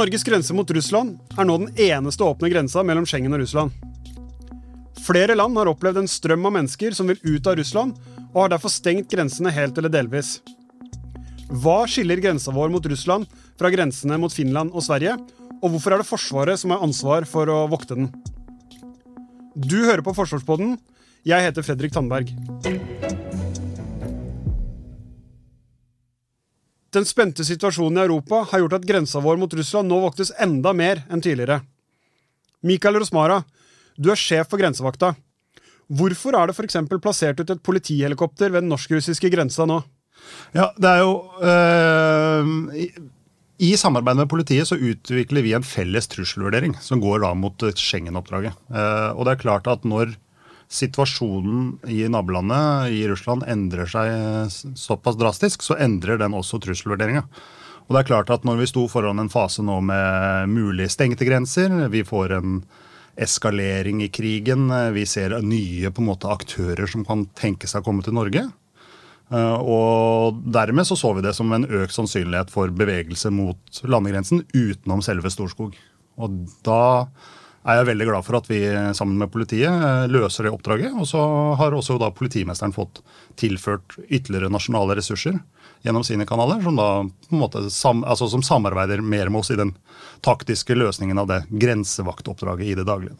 Norges grense mot Russland er nå den eneste åpne grensa mellom Schengen og Russland. Flere land har opplevd en strøm av mennesker som vil ut av Russland, og har derfor stengt grensene helt eller delvis. Hva skiller grensa vår mot Russland fra grensene mot Finland og Sverige, og hvorfor er det Forsvaret som har ansvar for å vokte den? Du hører på Forsvarspodden. Jeg heter Fredrik Tandberg. Den spente situasjonen i Europa har gjort at grensa vår mot Russland nå voktes enda mer enn tidligere. Mikael Rosmara, du er sjef for grensevakta. Hvorfor er det f.eks. plassert ut et politihelikopter ved den norsk-russiske grensa nå? Ja, det er jo øh, i, samarbeid med politiet så utvikler vi en felles trusselvurdering som går da mot Schengen-oppdraget. Uh, og det er klart at når situasjonen i nabolandet i Russland endrer seg såpass drastisk, så endrer den også trusselvurderinga. Og det er klart at når vi sto foran en fase nå med mulig stengte grenser, vi får en eskalering i krigen. Vi ser nye på en måte, aktører som kan tenke seg å komme til Norge. Eh, og dermed så, så vi det som en økt sannsynlighet for bevegelse mot landegrensen utenom selve Storskog. Og da er jeg veldig glad for at vi sammen med politiet eh, løser det oppdraget. Og så har også da politimesteren fått tilført ytterligere nasjonale ressurser gjennom sine kanaler, som da på en måte sam, altså som samarbeider mer med oss i den taktiske løsningen av det grensevaktoppdraget i det daglige.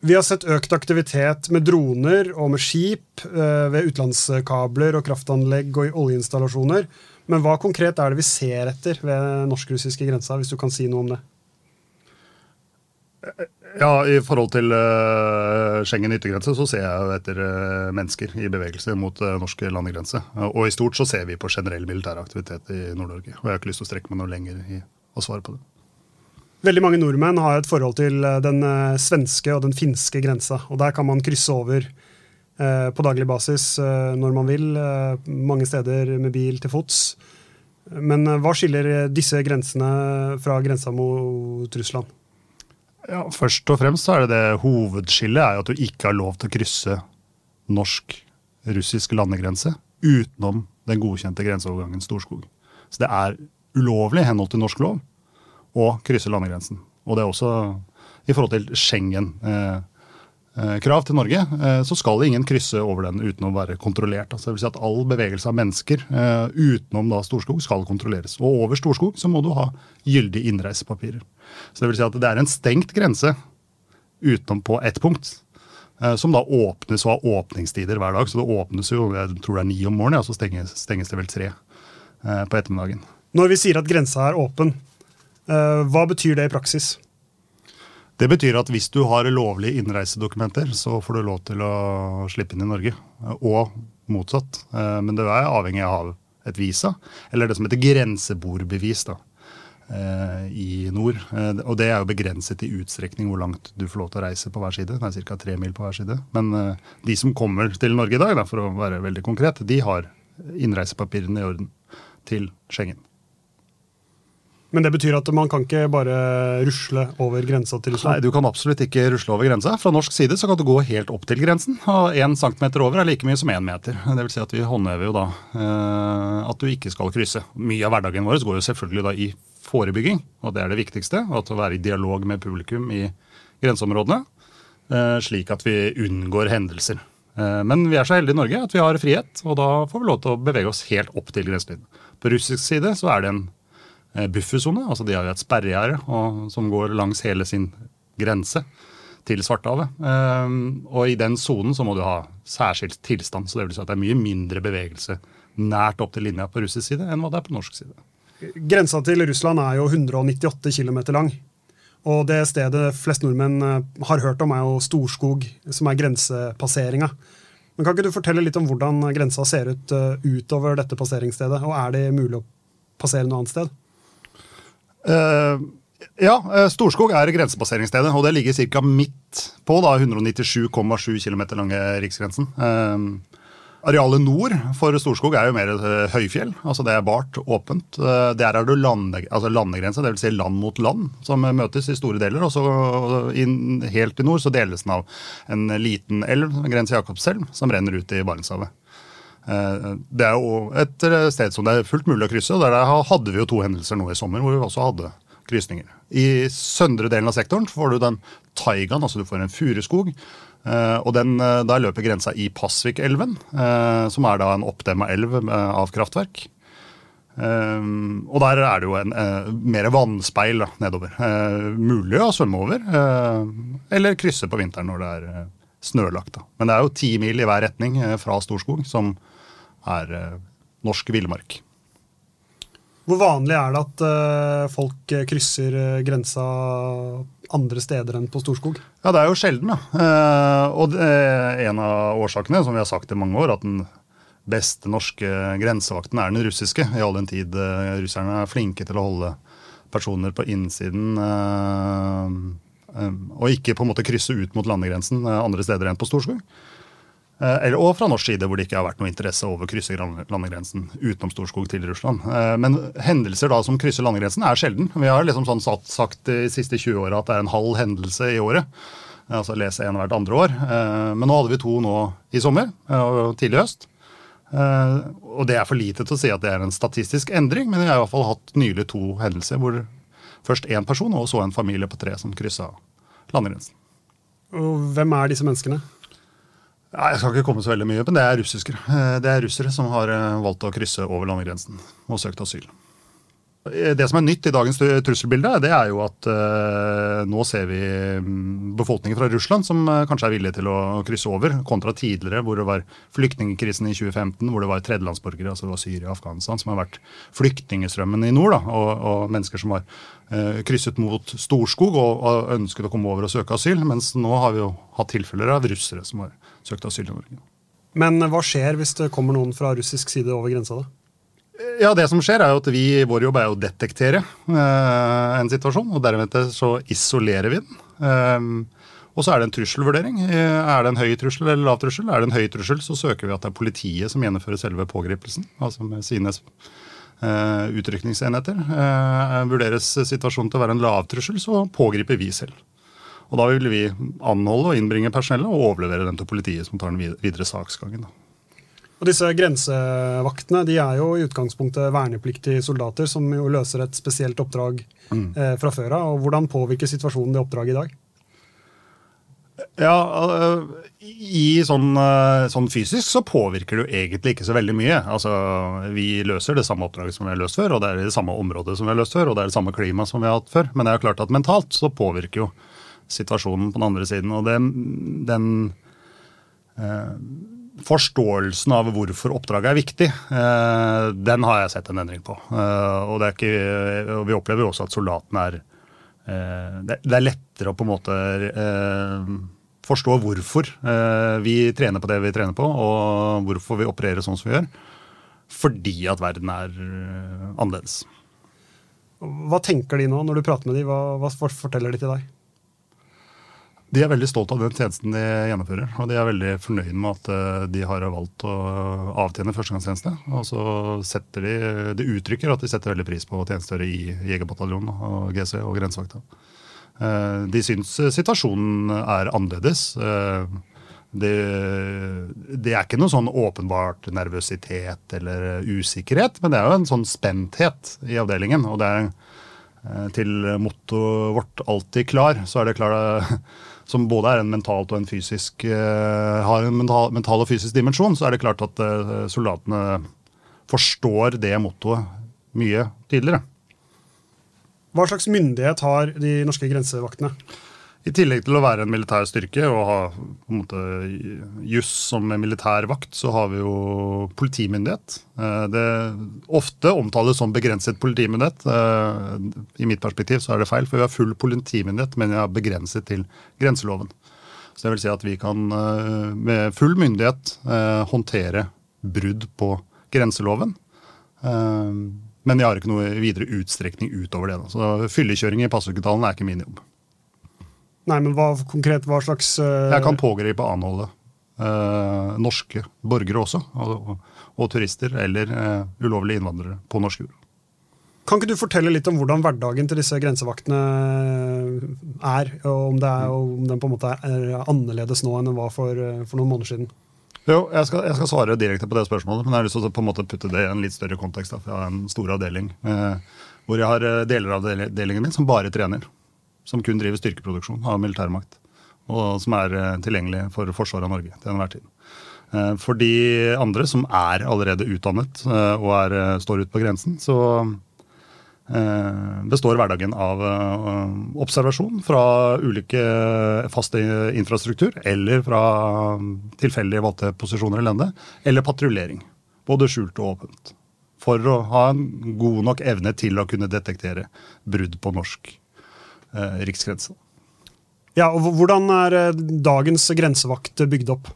Vi har sett økt aktivitet med droner og med skip eh, ved utenlandskabler og kraftanlegg og i oljeinstallasjoner. Men hva konkret er det vi ser etter ved norsk-russiske grensa, hvis du kan si noe om det? Ja, I forhold til uh, Schengen yttergrense så ser jeg etter uh, mennesker i bevegelse mot uh, norsk landegrense. og i stort så ser vi på generell militær aktivitet i Nord-Norge. Og jeg har ikke lyst til å strekke meg noe lenger i å svare på det. Veldig mange nordmenn har et forhold til den svenske og den finske grensa. Og der kan man krysse over på daglig basis når man vil. mange steder med bil til fots. Men hva skiller disse grensene fra grensa mot Russland? Ja, Først og fremst så er det det hovedskillet er at du ikke har lov til å krysse norsk-russisk landegrense utenom den godkjente grenseovergangen Storskog. Så det er ulovlig i henhold til norsk lov å krysse landegrensen. Og det er også i forhold til Schengen. Eh, Eh, krav til Norge, eh, så skal ingen krysse over den uten å være kontrollert. Altså, det vil si at All bevegelse av mennesker eh, utenom da Storskog skal kontrolleres. Og over Storskog så må du ha gyldige innreisepapirer. Så det vil si at det er en stengt grense utenom på ett punkt. Som da åpnes og har åpningstider hver dag. Så det åpnes jo jeg tror det er ni om morgenen, og så stenges, stenges, det vel tre på ettermiddagen. Når vi sier at grensa er åpen, hva betyr det i praksis? Det betyr at hvis du har lovlige innreisedokumenter, så får du lov til å slippe inn i Norge. Og motsatt. Eh, men det er avhengig av et visa, eller det som heter grensebordbevis eh, i nord. Eh, og det er jo begrenset i utstrekning hvor langt du får lov til å reise på hver side. Det er ca. tre mil på hver side. Men de som kommer til Norge i dag, da, for å være veldig konkret, de har innreisepapirene i orden til Schengen. Men det betyr at man kan ikke bare rusle over grensa til Russland? Nei, du kan absolutt ikke rusle over grensa. Fra norsk side så kan du gå helt opp til grensen. Og én centimeter over er like mye som én meter. Det vil si at vi håndhever jo da eh, at du ikke skal krysse. Mye av hverdagen vår går jo selvfølgelig da i forebygging, og det er det viktigste. At å være i dialog med publikum i grenseområdene, eh, slik at vi unngår hendelser. Eh, men vi er så heldige i Norge at vi har frihet, og da får vi lov til å bevege oss helt opp til grenselinjen. På russisk side så er det en buffersone. Altså de har jo et sperregjerde som går langs hele sin grense til Svartehavet. Um, og i den sonen så må du ha særskilt tilstand. Så det vil si at det er mye mindre bevegelse nært opp til linja på russisk side enn hva det er på norsk side. Grensa til Russland er jo 198 km lang. Og det stedet flest nordmenn eh, har hørt om, er jo Storskog, som er grensepasseringa. Men Kan ikke du fortelle litt om hvordan grensa ser ut utover dette passeringsstedet? Og er det mulig å passere noe annet sted? Uh, Ja, eh, Storskog er grensepasseringsstedet, og det ligger ca. midt på da 197,7 km lange riksgrensen. Eh, arealet nord for Storskog er jo mer eh, høyfjell. altså Det er bart, åpent. Eh, der er det lande, altså landegrense, dvs. Si land mot land, som møtes i store deler. Og så inn, helt i nord så deles den av en liten elv, Grense Jakobselv, som renner ut i Barentshavet. Eh, det er jo et sted som det er fullt mulig å krysse. og Der hadde vi jo to hendelser nå i sommer hvor vi også hadde krysninger. I søndre delen av sektoren får du den taigaen, altså du får en furuskog. Uh, og den, Der løper grensa i Pasvikelven, som er da en oppdemma elv av kraftverk. og der er det jo en mer vannspeil nedover. mulig å svømme over, eller krysse på vinteren når det er snølagt. Men det er jo ti mil i hver retning fra Storskog, som er norsk villmark. Hvor vanlig er det at uh, folk krysser uh, grensa andre steder enn på Storskog? Ja, Det er jo sjelden. da. Og det er en av årsakene, som vi har sagt i mange år, at den beste norske grensevakten er den russiske. I all den tid russerne er flinke til å holde personer på innsiden og ikke på en måte krysse ut mot landegrensen andre steder enn på Storskog. Eh, og fra norsk side, hvor det ikke har vært noe interesse over å krysse landegrensen utenom Storskog til Russland. Eh, men hendelser da som krysser landegrensen, er sjelden. Vi har liksom sånn sagt de siste 20 åra at det er en halv hendelse i året. Altså lese en hvert andre år. Eh, men nå hadde vi to nå i sommer og tidlig høst. Og det er for lite til å si at det er en statistisk endring, men vi har i hvert fall hatt nylig to hendelser hvor først én person og så en familie på tre som kryssa landegrensen. Og hvem er disse menneskene? Ja, jeg skal ikke komme så veldig mye, men det er russiskere. Eh, det er russere som har eh, valgt å krysse over landegrensen og søkt asyl. Eh, det som er nytt i dagens trusselbilde, det er jo at uh, nå ser vi mm, befolkningen fra Russland som uh, kanskje er villige til å krysse over, kontra tidligere, hvor det var flyktningkrisen i 2015, hvor det var tredjelandsborgere, altså det var Syria og Afghanistan, som har vært flyktningstrømmen i nord, da, og, og mennesker som har uh, krysset mot Storskog og, og, ønsket å komme over og søke asyl. Mens nå har vi jo hatt tilfeller av russere som har søkt asyl i Norge. Men hva skjer hvis det kommer noen fra russisk side over grensa? da? Ja, det som skjer er jo at vi, Vår jobb er å detektere eh, en situasjon, og dermed så isolerer vi den. Eh, og så er det en trusselvurdering. Eh, er det en høy trussel eller lav trussel? Er det en høy trussel, så søker vi at det er politiet som gjennomfører selve pågripelsen. Altså med sine eh, utrykningsenheter. Uh, vurderes situasjonen til å være en lav trussel, så pågriper vi selv. Og Da vil vi anholde og innbringe personellet og overlevere den til politiet, som tar den videre saksgangen. Og disse Grensevaktene de er jo i utgangspunktet vernepliktige soldater som jo løser et spesielt oppdrag mm. eh, fra før av. og Hvordan påvirker situasjonen det oppdraget i dag? Ja, i sånn, uh, sånn, fysisk så påvirker det jo egentlig ikke så veldig mye. Altså, Vi løser det samme oppdraget som vi har løst før, og det er det samme området som vi har løst før, og det er det samme klimaet som vi har hatt før. Men det er jo klart at mentalt så påvirker jo situasjonen på den andre siden. Og det, den eh, forståelsen av hvorfor oppdraget er viktig, eh, den har jeg sett en endring på. Eh, og, ikke, og, vi opplever jo også at soldatene er eh, det, er lettere å på en måte forstå hvorfor vi trener på det vi trener på, og hvorfor vi opererer sånn som vi gjør. Fordi at verden er annerledes. Hva tenker de nå når du prater med dem? Hva, hva forteller de til deg? De er veldig stolt av den tjenesten de gjennomfører. Og de er veldig fornøyd med at eh, de har valgt å avtjene førstegangstjeneste. Og så setter de Det uttrykker at de setter veldig pris på tjenestegjøre i Jegerbataljonen og GC og grensevakta. Eh, de syns situasjonen er annerledes. Eh, det, det, er ikke noe sånn åpenbart nervøsitet eller usikkerhet, men det er jo en sånn spenthet i avdelingen. Og det er til mottoet vårt 'alltid klar', så er det klart som både er en mentalt og en fysisk uh, har en mental, mental, og fysisk dimensjon, så er det klart at uh, soldatene forstår det mottoet mye tidligere. Hva slags myndighet har de norske grensevaktene? I tillegg til å være en militær styrke og ha på en måte juss som militær vakt, så har vi jo politimyndighet. Eh, det ofte omtales som begrenset politimyndighet. Eh, I mitt perspektiv så er det feil, for vi har full politimyndighet, men vi har begrenset til grenseloven. Så det vil si at vi kan eh, med full myndighet håndtere brudd på grenseloven. Men jeg har ikke noe videre utstrekning utover det. Så fyllekjøring i passuketalen er ikke min jobb. Nei, men hva konkret, hva slags uh... Jeg kan pågripe anholde uh, norske borgere også, og, og turister eller uh, ulovlige innvandrere på norsk jord. Kan ikke du fortelle litt om hvordan hverdagen til disse grensevaktene er? Og om, er, og om den på en måte er annerledes nå enn den var for, for noen måneder siden? Jo, jeg skal, jeg skal, svare direkte på det spørsmålet, men jeg har lyst til å på en måte putte det i en litt større kontekst. Da, for jeg har en stor avdeling eh, hvor jeg har deler av avdelingen min som bare trener. Som kun driver styrkeproduksjon av militærmakt. Og som er eh, tilgjengelig for forsvaret av Norge til enhver tid. Eh, for de andre som er allerede utdannet eh, og er, står ute på grensen, så består hverdagen av observasjon fra ulike faste infrastruktur eller fra tilfeldig valgte posisjoner i landet, eller patruljering. Både skjult og åpent. For å ha en god nok evne til å kunne detektere brudd på norsk eh, riksgrense. Ja, og Hvordan er dagens grensevakt bygd opp?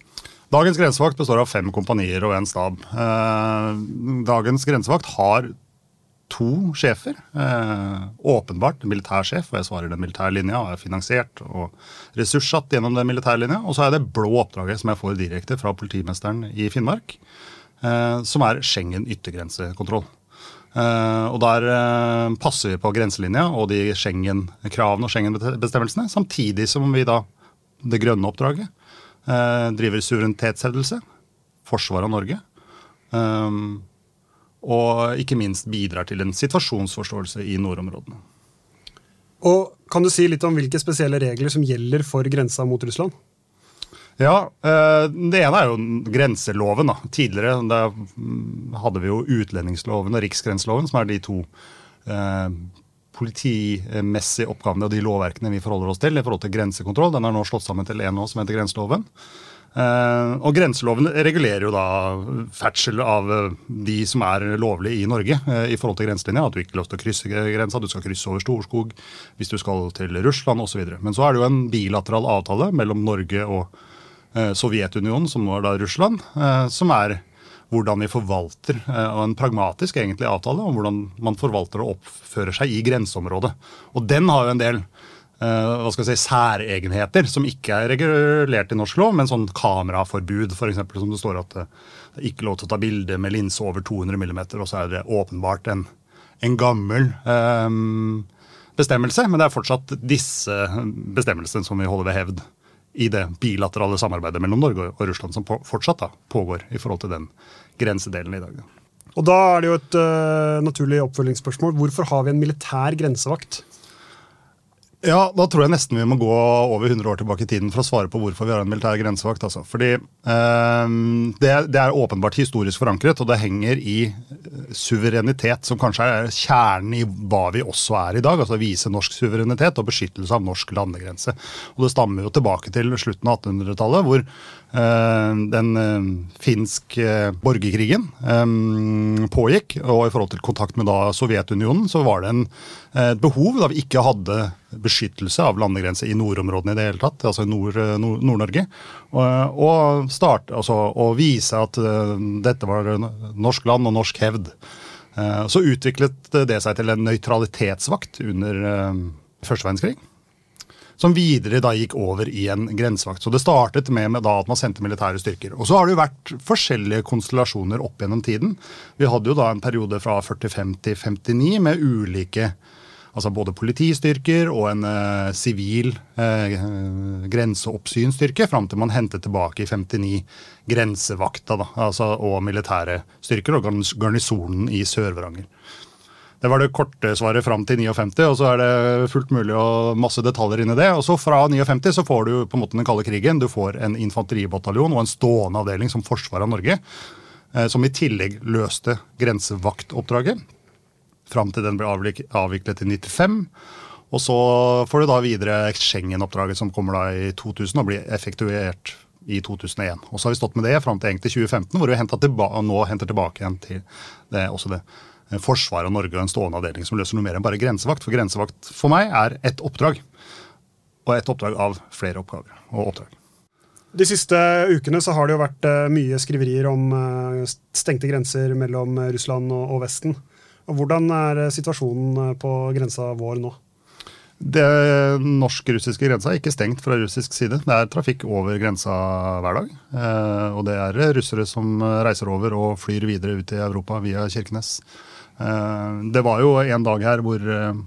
Dagens grensevakt består av fem kompanier og en stab. Dagens grensevakt har to sjefer. Eh, åpenbart militærsjef, og jeg svarer den militære linja, og er finansiert og ressurssatt gjennom den militære linja. Og så er det blå oppdraget som jeg får direkte fra politimesteren i Finnmark, eh, som er Schengen yttergrensekontroll. Eh, og der eh, passer vi på grenselinja og de Schengen-kravene og Schengen-bestemmelsene, samtidig som vi da, det grønne oppdraget, eh, driver suverenitetshevdelse, forsvar av Norge. Og ikke minst bidrar til en situasjonsforståelse i nordområdene. Og Kan du si litt om hvilke spesielle regler som gjelder for grensa mot Russland? Ja, eh, Det ene er jo grenseloven. da. Tidligere hadde vi jo utlendingsloven og riksgrenseloven, som er de to eh, politimessige oppgavene og de lovverkene vi forholder oss til i forhold til grensekontroll. Den er nå slått sammen til én nå, som heter grenseloven. Uh, og Grenseloven regulerer jo da ferdsel av de som er lovlige i Norge i forhold til grenselinja. At du ikke har lov til å krysse grensa, du skal krysse over Storskog hvis du skal til Russland osv. Men så er det jo en bilateral avtale mellom Norge og Sovjetunionen, som nå er da Russland, som er hvordan vi forvalter, og en pragmatisk egentlig avtale om hvordan man forvalter og oppfører seg i grenseområdet. Og den har jo en del Eh, hva skal jeg si, særegenheter som ikke er regulert i norsk lov, men sånn kameraforbud, f.eks. som det står at det er ikke lov til å ta bilde med linse over 200 mm, og så er det åpenbart en, en gammel um, bestemmelse, men det er fortsatt disse bestemmelsene som vi holder ved hevd i det bilaterale samarbeidet mellom Norge og Russland som fortsatt da, pågår i forhold til den grensedelen i dag. Og Da er det jo et uh, naturlig oppfølgingsspørsmål. Hvorfor har vi en militær grensevakt? Ja, Da tror jeg nesten vi må gå over 100 år tilbake i tiden for å svare på hvorfor vi har en militær grensevakt. Altså. Fordi eh, det, det, er åpenbart historisk forankret, og det henger i suverenitet, som kanskje er kjernen i hva vi også er i dag. altså Vise norsk suverenitet og beskyttelse av norsk landegrense. Og Det stammer jo tilbake til slutten av 1800-tallet, hvor Eh, den eh, finsk borgerkrigen eh, pågikk, og i forhold til kontakt med da Sovjetunionen, så var det en, et behov da vi ikke hadde beskyttelse av landegrense i nordområdene i det hele tatt, altså i Nord-Norge. og, og, altså, og vise at dette var norsk land og norsk hevd. så utviklet det seg til en nøytralitetsvakt under første verdenskrig som videre da gikk over i en grensevakt. Så det startet med, med at man sendte militære styrker. Og så har det jo vært forskjellige konstellasjoner opp gjennom tiden. Vi hadde jo da en periode fra 45 til 59 med ulike Altså både politistyrker og en eh, sivil eh, grenseoppsynsstyrke, fram til man hentet tilbake i 59 grensevakta da, altså, og militære styrker og garnisonen i Sør-Varanger. Det var det korte svaret fram til 59, og så er det fullt mulig og masse detaljer inni det. Og så fra 59 så får du på en måte den kalde krigen. Du får en infanteribataljon og en stående avdeling som forsvar av Norge. Eh, som i tillegg løste grensevaktoppdraget. Fram til den ble avviklet i 95. Og så får du da videre Schengen-oppdraget som kommer da i 2000 og blir effektuert i 2001. Og så har vi stått med det fram til egentlig 2015, hvor vi nå henter tilbake igjen til det, også det forsvaret av Norge og en stående avdeling som løser noe mer enn bare grensevakt. For grensevakt for meg er ett oppdrag. Og ett oppdrag av flere oppgaver og oppdrag. De siste ukene så har det jo vært eh, mye skriverier om eh, stengte grenser mellom Russland og Vesten. Hvordan er situasjonen på grensa vår nå? Det norsk-russiske grensa er ikke stengt fra russisk side. Det er trafikk over grensa hver dag. Eh, og det er russere som reiser over og flyr videre ut i Europa via Kirkenes. Eh, det var jo en dag her hvor eh,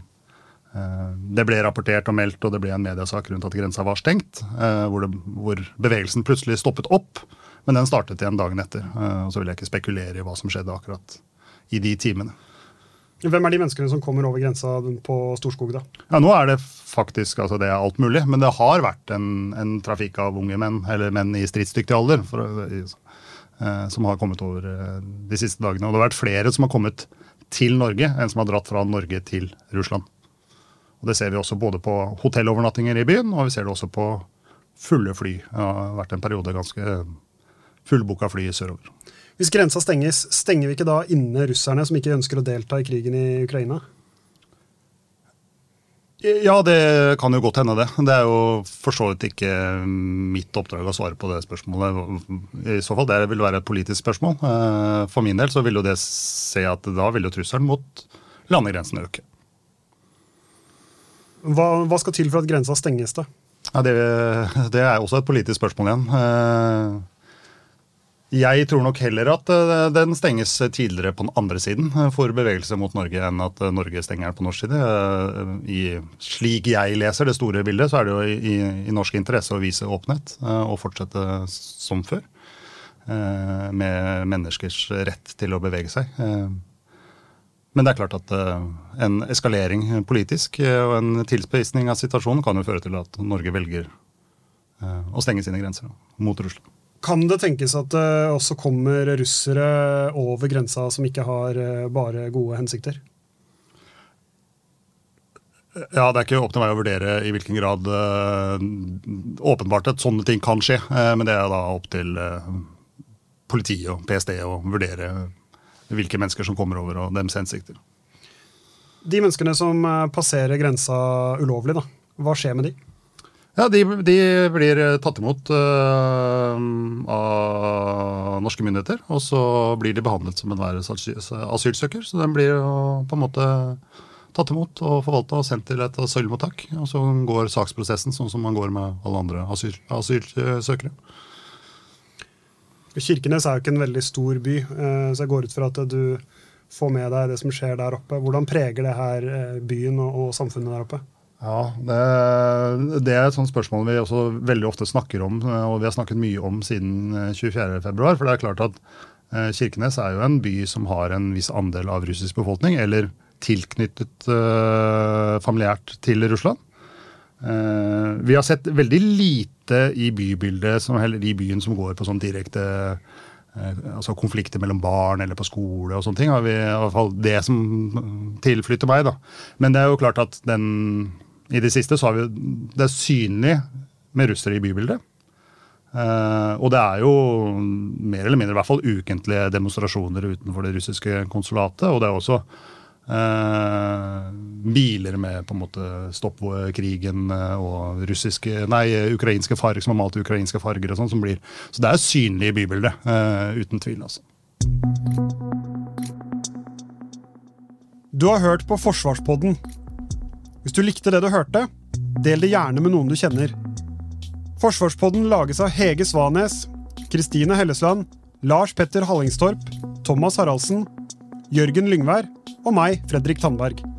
det ble rapportert og meldt, og det ble en mediesak rundt at grensa var stengt. Eh, hvor, det, hvor, bevegelsen plutselig stoppet opp. Men den startet igjen dagen etter. Eh, og så vil jeg ikke spekulere i hva som skjedde akkurat i de timene. Hvem er de menneskene som kommer over grensa på Storskog, da? Ja, Nå er det faktisk altså det er alt mulig, men det har vært en, en trafikk av unge menn, eller menn i stridsdyktig alder, for, eh, som har kommet over eh, de siste dagene. Og det har vært flere som har kommet til Norge enn som har dratt fra Norge til Russland. Og Det ser vi også både på hotellovernattinger i byen, og vi ser det også på fulle fly. Det har vært en periode ganske fullbooka fly sørover. Hvis grensa stenges, stenger vi ikke da inne russerne som ikke ønsker å delta i krigen i Ukraina? Ja, det kan jo godt hende, det. Det er jo for så vidt ikke mitt oppdrag å svare på det spørsmålet. I så fall det vil være et politisk spørsmål. Eh, for min del så vil jo det se at da vil jo trusselen mot landegrensene øke. Hva, hva, skal til for at grensa stenges, da? Ja, det, det er også et politisk spørsmål igjen. Jeg tror nok heller at eh, den stenges tidligere på den andre siden eh, for bevegelse mot Norge, enn at eh, Norge stenger den på norsk side. I, slik jeg leser det store bildet, så er det jo i, i norsk interesse å vise åpenhet og fortsette som før. Med menneskers rett til å bevege seg. Men det er klart at en eskalering politisk og en tilspissing av situasjonen kan jo føre til at Norge velger å stenge sine grenser mot Russland. Kan det tenkes at det også kommer russere over grensa som ikke har eh, bare gode hensikter? Ja, Det er ikke opp til meg å vurdere i hvilken grad uh, åpenbart at sånne ting kan skje. Uh, men det er da opp til uh, politiet og PST å vurdere hvilke mennesker som kommer over og deres hensikter. De menneskene som passerer grensa ulovlig, da, hva skjer med de? Ja, de, de, blir eh, tatt imot uh, av norske myndigheter. Og så blir de behandlet som enhver asylsøker. Så den blir på en måte tatt imot og forvalta og sendt til et asylmottak. Og så går saksprosessen sånn som man går med alle andre asyl, asylsøkere. Kirkenes er jo ikke en veldig stor by, uh, så jeg går ut fra at du får med deg det som skjer der oppe. Hvordan preger det her byen og, og samfunnet der oppe? Ja, det, det, er et sånt spørsmål vi også veldig ofte snakker om, og vi har snakket mye om siden 24.2. Eh, for det er klart at eh, Kirkenes er jo en by som har en viss andel av russisk befolkning, eller tilknyttet uh, familiært til Russland. Uh, vi har sett veldig lite i bybildet, som, eller i byen som går på sånn direkte altså konflikter mellom barn eller på skole og sånne ting. har vi i hvert fall Det som tilflytter meg. da. Men det er jo klart at den i det siste så har vi Det er synlig med russere i bybildet. Uh, og det er jo mer eller mindre i hvert fall ukentlige demonstrasjoner utenfor det russiske konsulatet. Og det er også uh, biler med på en måte stopp krigen uh, og russiske, nei, ukrainske farger som har malt ukrainske farger og sånn. som blir, Så det er synlig i bybildet, uten tvil. altså. Du har hørt på Forsvarspodden hvis du likte det du hørte, del det gjerne med noen du kjenner. Forsvarspodden lages av Hege Svanes, Kristine Hellesland, Lars Petter Hallingstorp, Thomas Haraldsen, Jørgen Lyngvær og meg, Fredrik Tandberg.